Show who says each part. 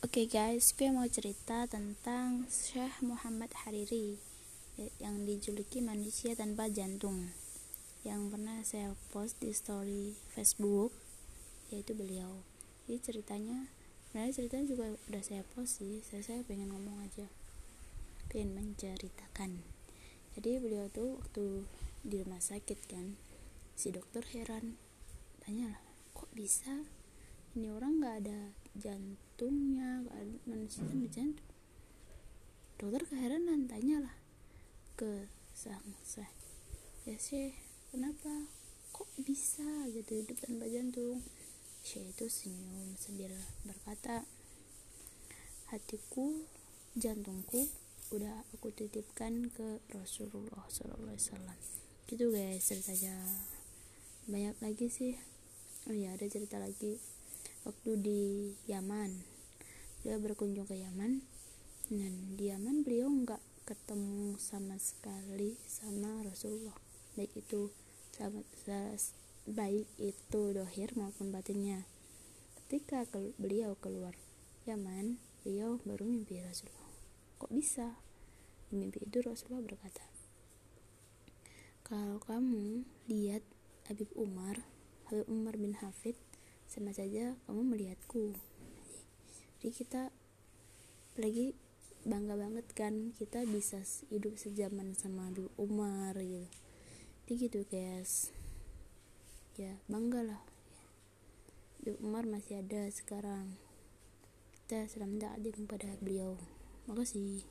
Speaker 1: Oke okay guys, gue mau cerita tentang Syekh Muhammad Hariri yang dijuluki manusia tanpa jantung. Yang pernah saya post di story Facebook yaitu beliau. Jadi ceritanya sebenarnya ceritanya juga udah saya post sih saya, saya pengen ngomong aja. Pengen menceritakan. Jadi beliau tuh waktu di rumah sakit kan si dokter heran tanya lah kok bisa ini orang nggak ada jantungnya gak ada manusia tanpa jantung dokter keheranan tanyalah ke sang saya ya sih kenapa? Kok bisa gitu hidup tanpa jantung? Saya itu senyum sambil berkata hatiku jantungku udah aku titipkan ke Rasulullah SAW gitu guys ceritanya. Banyak lagi sih. Oh ya ada cerita lagi waktu di Yaman. Dia berkunjung ke Yaman dan di Yaman beliau nggak ketemu sama sekali sama Rasulullah. Baik itu baik itu dohir maupun batinnya. Ketika ke, beliau keluar Yaman beliau baru mimpi Rasulullah. Kok bisa? Mimpi itu Rasulullah berkata kalau kamu lihat Habib Umar Habib Umar bin Hafid sama saja kamu melihatku. Jadi kita lagi bangga banget kan kita bisa hidup sejaman sama Habib Umar gitu. Jadi gitu guys. Ya bangga lah. Umar masih ada sekarang. Kita selamat datang pada beliau. Makasih